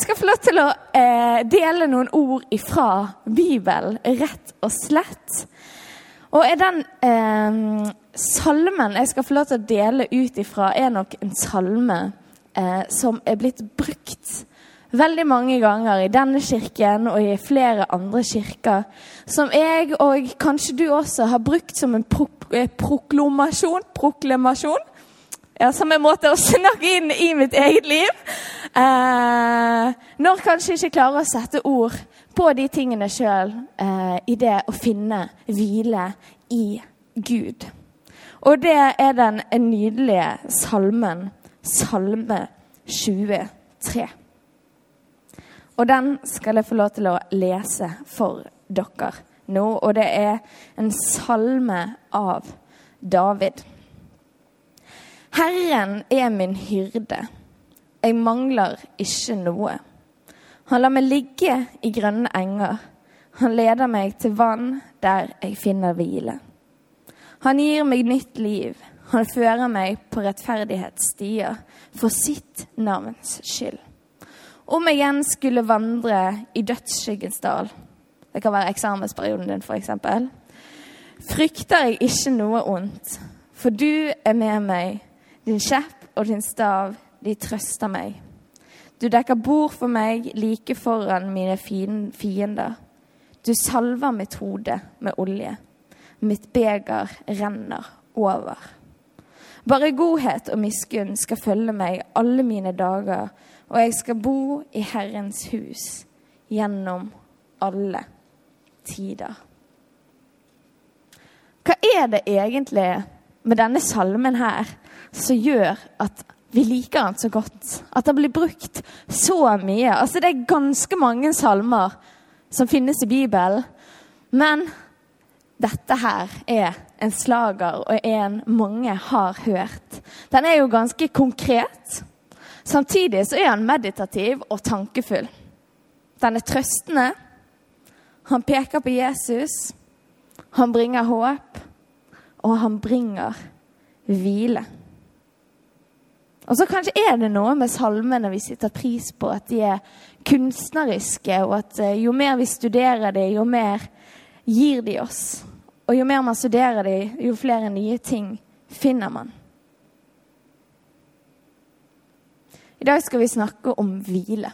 Jeg skal få lov til å eh, dele noen ord ifra Bibelen, rett og slett. Og er den eh, salmen jeg skal få lov til å dele ut ifra, er nok en salme eh, som er blitt brukt veldig mange ganger i denne kirken og i flere andre kirker. Som jeg, og kanskje du også, har brukt som en pro proklamasjon. Proklamasjon. Ja, som en måte å snakke inn i mitt eget liv. Eh, når kanskje ikke klarer å sette ord på de tingene sjøl eh, i det å finne hvile i Gud. Og det er den nydelige salmen, Salme 23. Og den skal jeg få lov til å lese for dere nå. Og det er en salme av David. Herren er min hyrde. Jeg mangler ikke noe. Han lar meg ligge i grønne enger. Han leder meg til vann der jeg finner hvile. Han gir meg nytt liv. Han fører meg på rettferdighetsstier for sitt navns skyld. Om jeg igjen skulle vandre i dødsskyggens dal Det kan være eksamensperioden din, f.eks. Frykter jeg ikke noe ondt, for du er med meg. Din kjepp og din stav, de trøster meg. Du dekker bord for meg like foran mine fiender. Du salver mitt hode med olje. Mitt beger renner over. Bare godhet og miskunn skal følge meg alle mine dager, og jeg skal bo i Herrens hus gjennom alle tider. Hva er det egentlig med denne salmen her som gjør at vi liker den så godt? At den blir brukt så mye? Altså, det er ganske mange salmer som finnes i Bibelen, men dette her er en slager og en mange har hørt. Den er jo ganske konkret. Samtidig så er han meditativ og tankefull. Den er trøstende. Han peker på Jesus. Han bringer håp, og han bringer hvile. Og så kanskje er det noe med salmene vi sitter pris på, at de er kunstneriske, og at eh, jo mer vi studerer dem, jo mer gir de oss. Og jo mer man studerer dem, jo flere nye ting finner man. I dag skal vi snakke om hvile.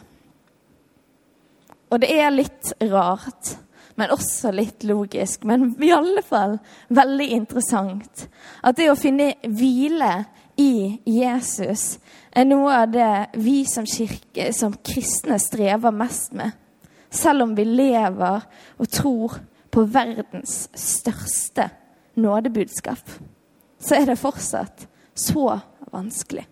Og det er litt rart, men også litt logisk, men i alle fall veldig interessant, at det å finne hvile i Jesus er noe av det vi som kirke, som kristne, strever mest med. Selv om vi lever og tror på verdens største nådebudskap, så er det fortsatt så vanskelig.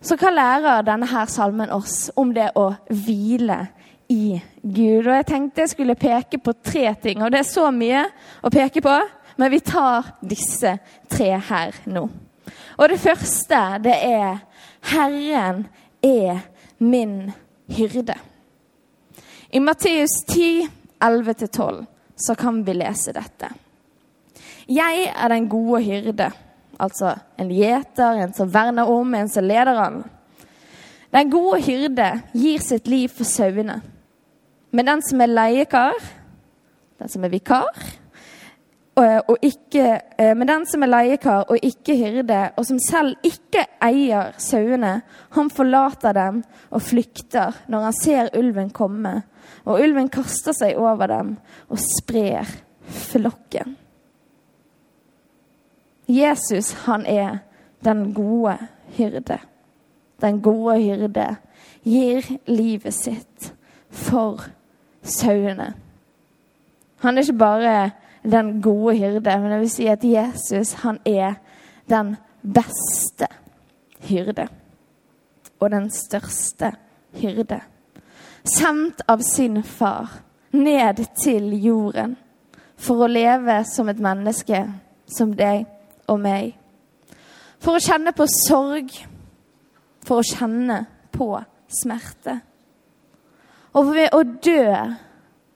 Så hva lærer denne her salmen oss om det å hvile i Gud? Og Jeg tenkte jeg skulle peke på tre ting, og det er så mye å peke på, men vi tar disse tre her nå. Og det første, det er Herren er min hyrde. I Matteus 10, 11-12 så kan vi lese dette. Jeg er den gode hyrde. Altså en gjeter, en som verner om, en som leder an. Den gode hyrde gir sitt liv for sauene. Men den som er leiekar, den som er vikar, og ikke, eh, men den som er leiekar og ikke hyrde, og som selv ikke eier sauene, han forlater dem og flykter når han ser ulven komme. Og ulven kaster seg over dem og sprer flokken. Jesus, han er den gode hyrde. Den gode hyrde gir livet sitt for sauene. Han er ikke bare den gode hyrde, men jeg vil si at Jesus han er den beste hyrde. Og den største hyrde. Sendt av sin far ned til jorden for å leve som et menneske som deg og meg. For å kjenne på sorg, for å kjenne på smerte. Og ved å dø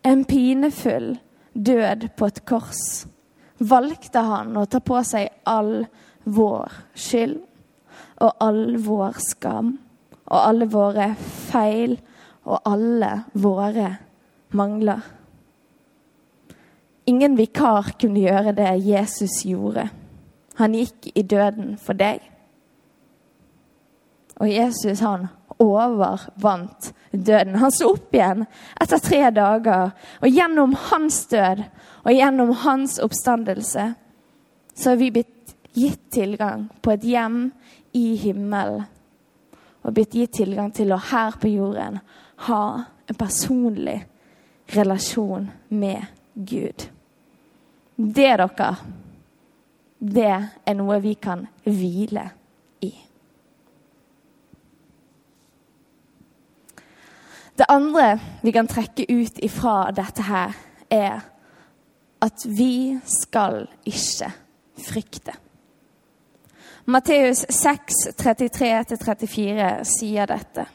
en pinefull død på et kors valgte han å ta på seg all vår skyld og all vår skam og alle våre feil og alle våre mangler. Ingen vikar kunne gjøre det Jesus gjorde. Han gikk i døden for deg. Og Jesus, han overvant døden. Han sto opp igjen etter tre dager. Og gjennom hans død og gjennom hans oppstandelse så har vi blitt gitt tilgang på et hjem i himmelen. Og blitt gitt tilgang til å her på jorden ha en personlig relasjon med Gud. Det, dere, det er noe vi kan hvile i. Det andre vi kan trekke ut ifra dette her, er at vi skal ikke frykte. Matteus 6, 33-34 sier dette.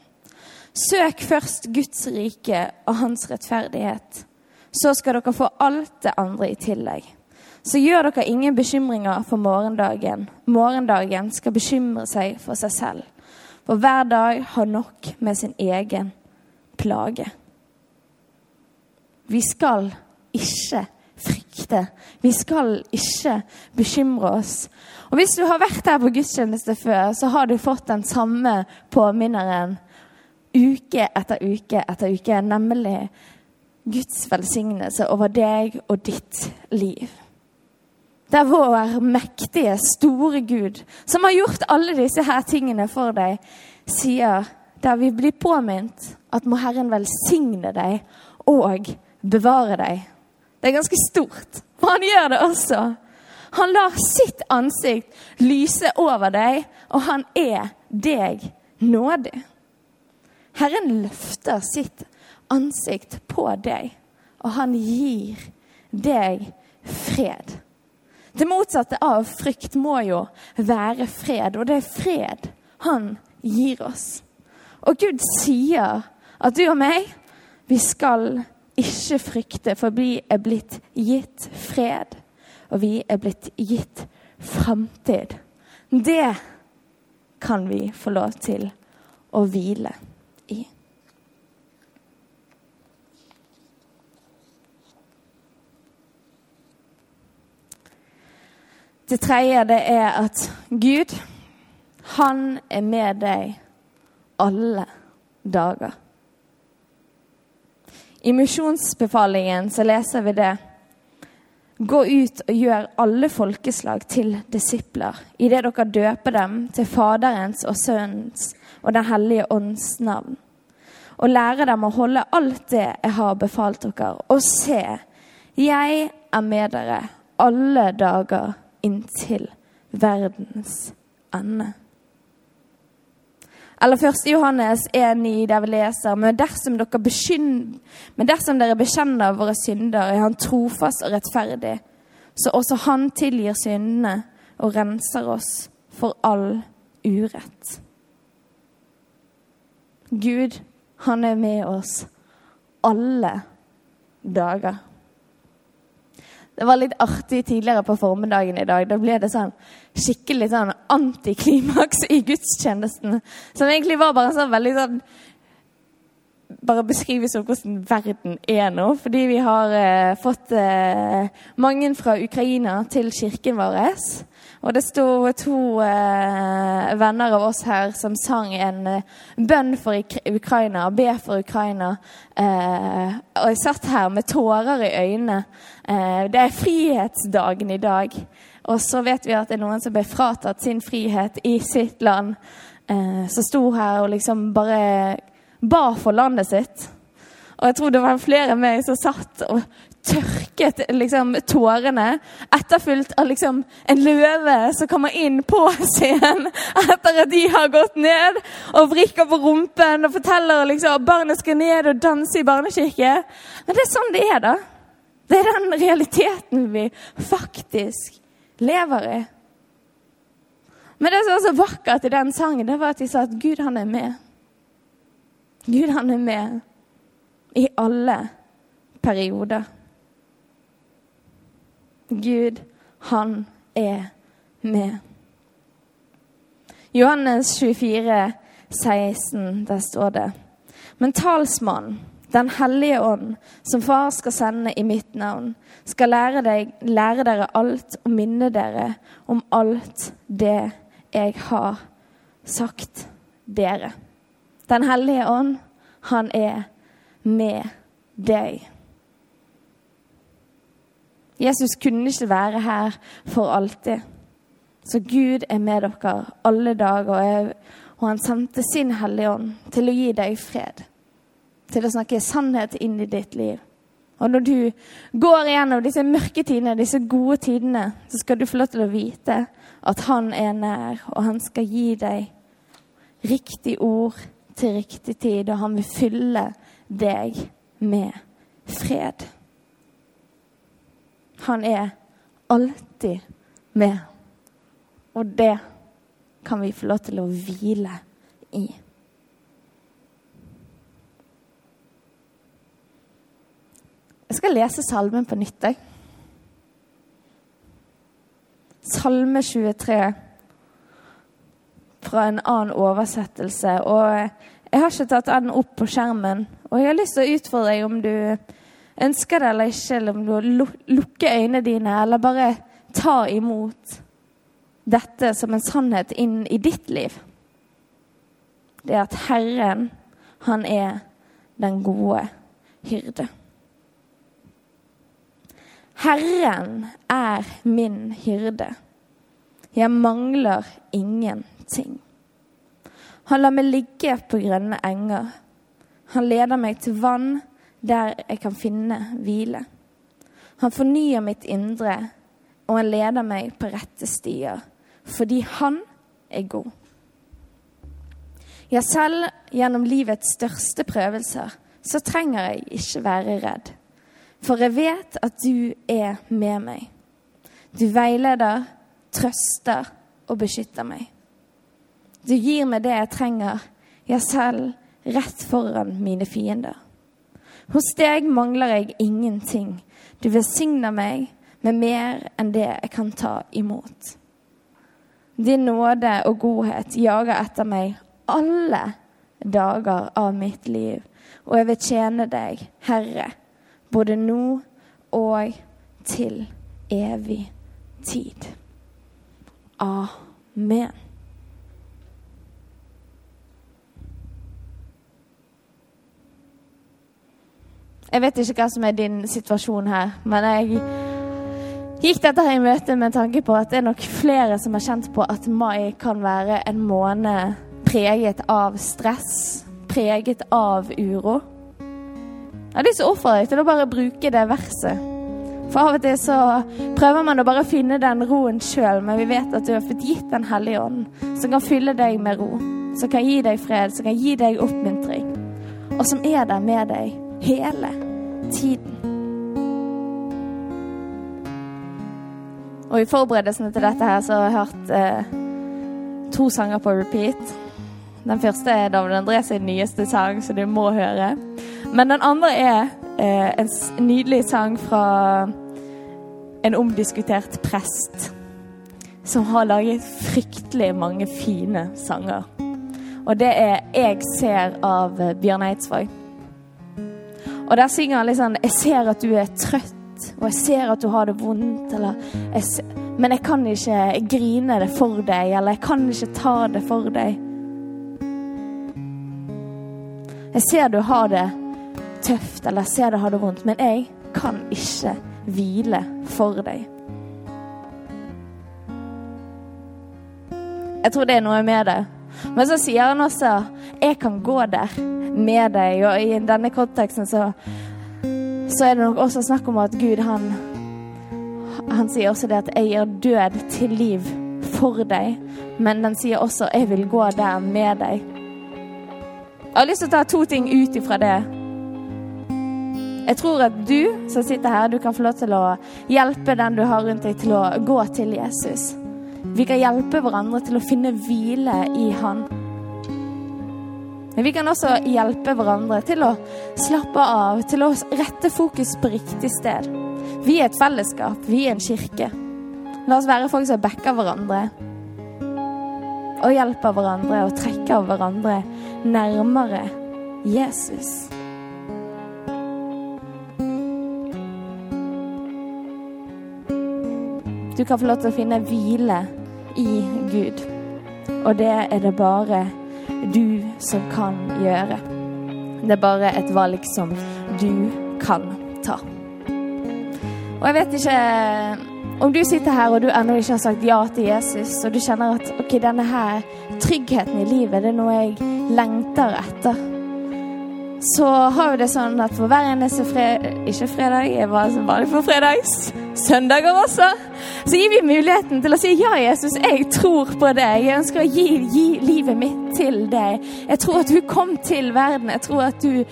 Søk først Guds rike og hans rettferdighet. Så skal dere få alt det andre i tillegg. Så gjør dere ingen bekymringer for morgendagen. Morgendagen skal bekymre seg for seg selv. For hver dag har nok med sin egen plage. Vi skal ikke frykte. Vi skal ikke bekymre oss. Og Hvis du har vært her på gudstjeneste før, så har du fått den samme påminneren uke etter uke etter uke, nemlig Guds velsignelse over deg og ditt liv. Det er vår mektige, store Gud, som har gjort alle disse her tingene for deg, sier der vi blir påminnet at må Herren velsigne deg og bevare deg. Det er ganske stort, for han gjør det også. Han lar sitt ansikt lyse over deg, og han er deg nådig. Herren løfter sitt ansikt på deg, og han gir deg fred. Det motsatte av frykt må jo være fred, og det er fred han gir oss. Og Gud sier at du og meg, vi skal ikke frykte, for vi er blitt gitt fred. Og vi er blitt gitt framtid. Det kan vi få lov til å hvile i. Det tredje det er at Gud, han er med deg alle dager. I misjonsbefalingen så leser vi det. Gå ut og gjør alle folkeslag til disipler, idet dere døper dem til Faderens og Sønnens og Den hellige ånds navn. Og lære dem å holde alt det jeg har befalt dere. Og se, jeg er med dere alle dager inntil verdens ende. Eller 1. Johannes 1,9, der vi leser men dersom, men dersom dere bekjenner våre synder, er Han trofast og rettferdig, så også Han tilgir syndene og renser oss for all urett. Gud, han er med oss alle dager. Det var litt artig tidligere på formiddagen i dag. Da ble det sånn skikkelig sånn antiklimaks i gudstjenesten. Som egentlig var bare sånn veldig sånn Bare beskrives som hvordan verden er nå. Fordi vi har eh, fått eh, mange fra Ukraina til kirken vår. Og det sto to eh, venner av oss her som sang en eh, bønn for Ukraina, be for Ukraina. Eh, og jeg satt her med tårer i øynene. Eh, det er frihetsdagen i dag. Og så vet vi at det er noen som ble fratatt sin frihet i sitt land. Eh, som sto her og liksom bare ba for landet sitt. Og jeg tror det var flere av meg som satt og tørket liksom, tårene, etterfulgt av liksom, en løve som kommer inn på scenen etter at de har gått ned, og vrikker på rumpen og forteller liksom, at barnet skal ned og danse i barnekirke. Men det er sånn det er, da. Det er den realiteten vi faktisk lever i. Men det som var så vakkert i den sangen, det var at de sa at Gud, han er med. Gud, han er med i alle perioder. Gud, han er med. Johannes 24, 16, der står det Men talsmannen den hellige ånd, som far skal sende i mitt navn, skal lære, deg, lære dere alt og minne dere om alt det jeg har sagt dere. Den hellige ånd, han er med deg. Jesus kunne ikke være her for alltid. Så Gud er med dere alle dager, og han sendte sin Hellige Ånd til å gi deg fred til å snakke sannhet inn i ditt liv. Og når du går igjennom disse mørke tidene, disse gode tidene, så skal du få lov til å vite at han er nær, og han skal gi deg riktig ord til riktig tid, og han vil fylle deg med fred. Han er alltid med, og det kan vi få lov til å hvile i. Jeg skal lese salmen på nytt. Jeg. Salme 23 fra en annen oversettelse. Og jeg har ikke tatt den opp på skjermen. Og jeg har lyst til å utfordre deg om du ønsker det eller ikke, eller om du lukker øynene dine, eller bare ta imot dette som en sannhet inn i ditt liv. Det er at Herren, han er den gode hyrde. Herren er min hyrde. Jeg mangler ingenting. Han lar meg ligge på grønne enger. Han leder meg til vann der jeg kan finne hvile. Han fornyer mitt indre, og han leder meg på rette stier, fordi han er god. Ja, selv gjennom livets største prøvelser så trenger jeg ikke være redd. For jeg vet at du er med meg. Du veileder, trøster og beskytter meg. Du gir meg det jeg trenger, ja, selv rett foran mine fiender. Hos deg mangler jeg ingenting. Du velsigner meg med mer enn det jeg kan ta imot. Din nåde og godhet jager etter meg alle dager av mitt liv, og jeg vil tjene deg, Herre, både nå og til evig tid. Amen. Jeg vet ikke hva som er din situasjon her, men jeg gikk dette her i møte med tanke på at det er nok flere som har kjent på at mai kan være en måned preget av stress, preget av uro. Jeg har lyst til å oppfordre deg til å bare bruke det verset. For av og til så prøver man å bare finne den roen sjøl, men vi vet at du har fått gitt Den hellige ånd, som kan fylle deg med ro, som kan gi deg fred, som kan gi deg oppmuntring, og som er der med deg hele tiden. Og i forberedelsene til dette her så har jeg hørt eh, to sanger på repeat. Den første er David André sin nyeste sang, så du må høre. Men den andre er eh, en nydelig sang fra en omdiskutert prest som har laget fryktelig mange fine sanger. Og det er 'Jeg ser' av Bjørn Eidsvåg. Og der synger han sånn 'Jeg ser at du er trøtt, og jeg ser at du har det vondt', eller jeg ser, 'Men jeg kan ikke grine det for deg', eller 'Jeg kan ikke ta det for deg'. Jeg ser du har det tøft eller jeg ser du har det vondt, men jeg kan ikke hvile for deg. Jeg tror det er noe med det. Men så sier han også 'jeg kan gå der med deg'. Og i denne konteksten så, så er det nok også snakk om at Gud, han, han sier også det at 'jeg gir død til liv for deg', men den sier også 'jeg vil gå der med deg'. Jeg har lyst til å ta to ting ut ifra det. Jeg tror at du som sitter her, du kan få lov til å hjelpe den du har rundt deg, til å gå til Jesus. Vi kan hjelpe hverandre til å finne hvile i Han. Men vi kan også hjelpe hverandre til å slappe av, til å rette fokus på riktig sted. Vi er et fellesskap, vi er en kirke. La oss være folk som backer hverandre. Og hjelper hverandre og trekker hverandre nærmere Jesus. Du kan få lov til å finne hvile i Gud. Og det er det bare du som kan gjøre. Det er bare et valg som du kan ta. Og jeg vet ikke om du sitter her og du ennå ikke har sagt ja til Jesus, og du kjenner at ok, denne her tryggheten i livet, det er noe jeg lengter etter så har jo det sånn at for hver eneste fredag Ikke fredag, jeg var vanlig for fredags. Søndager også. Så gir vi muligheten til å si ja, Jesus, jeg tror på deg. Jeg ønsker å gi, gi livet mitt til deg. Jeg tror at du kom til verden. Jeg tror at du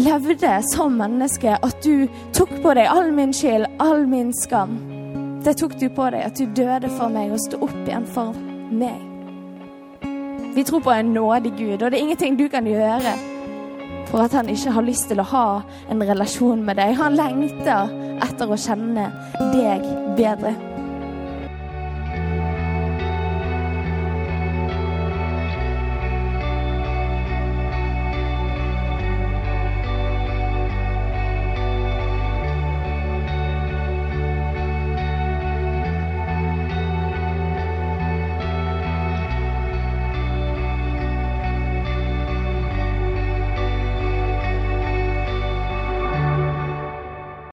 levde som menneske. At du tok på deg all min skyld, all min skam. Det tok du på deg. At du døde for meg og sto opp igjen for meg. Vi tror på en nådig Gud, og det er ingenting du kan gjøre for at han ikke har lyst til å ha en relasjon med deg. Han lengter etter å kjenne deg bedre.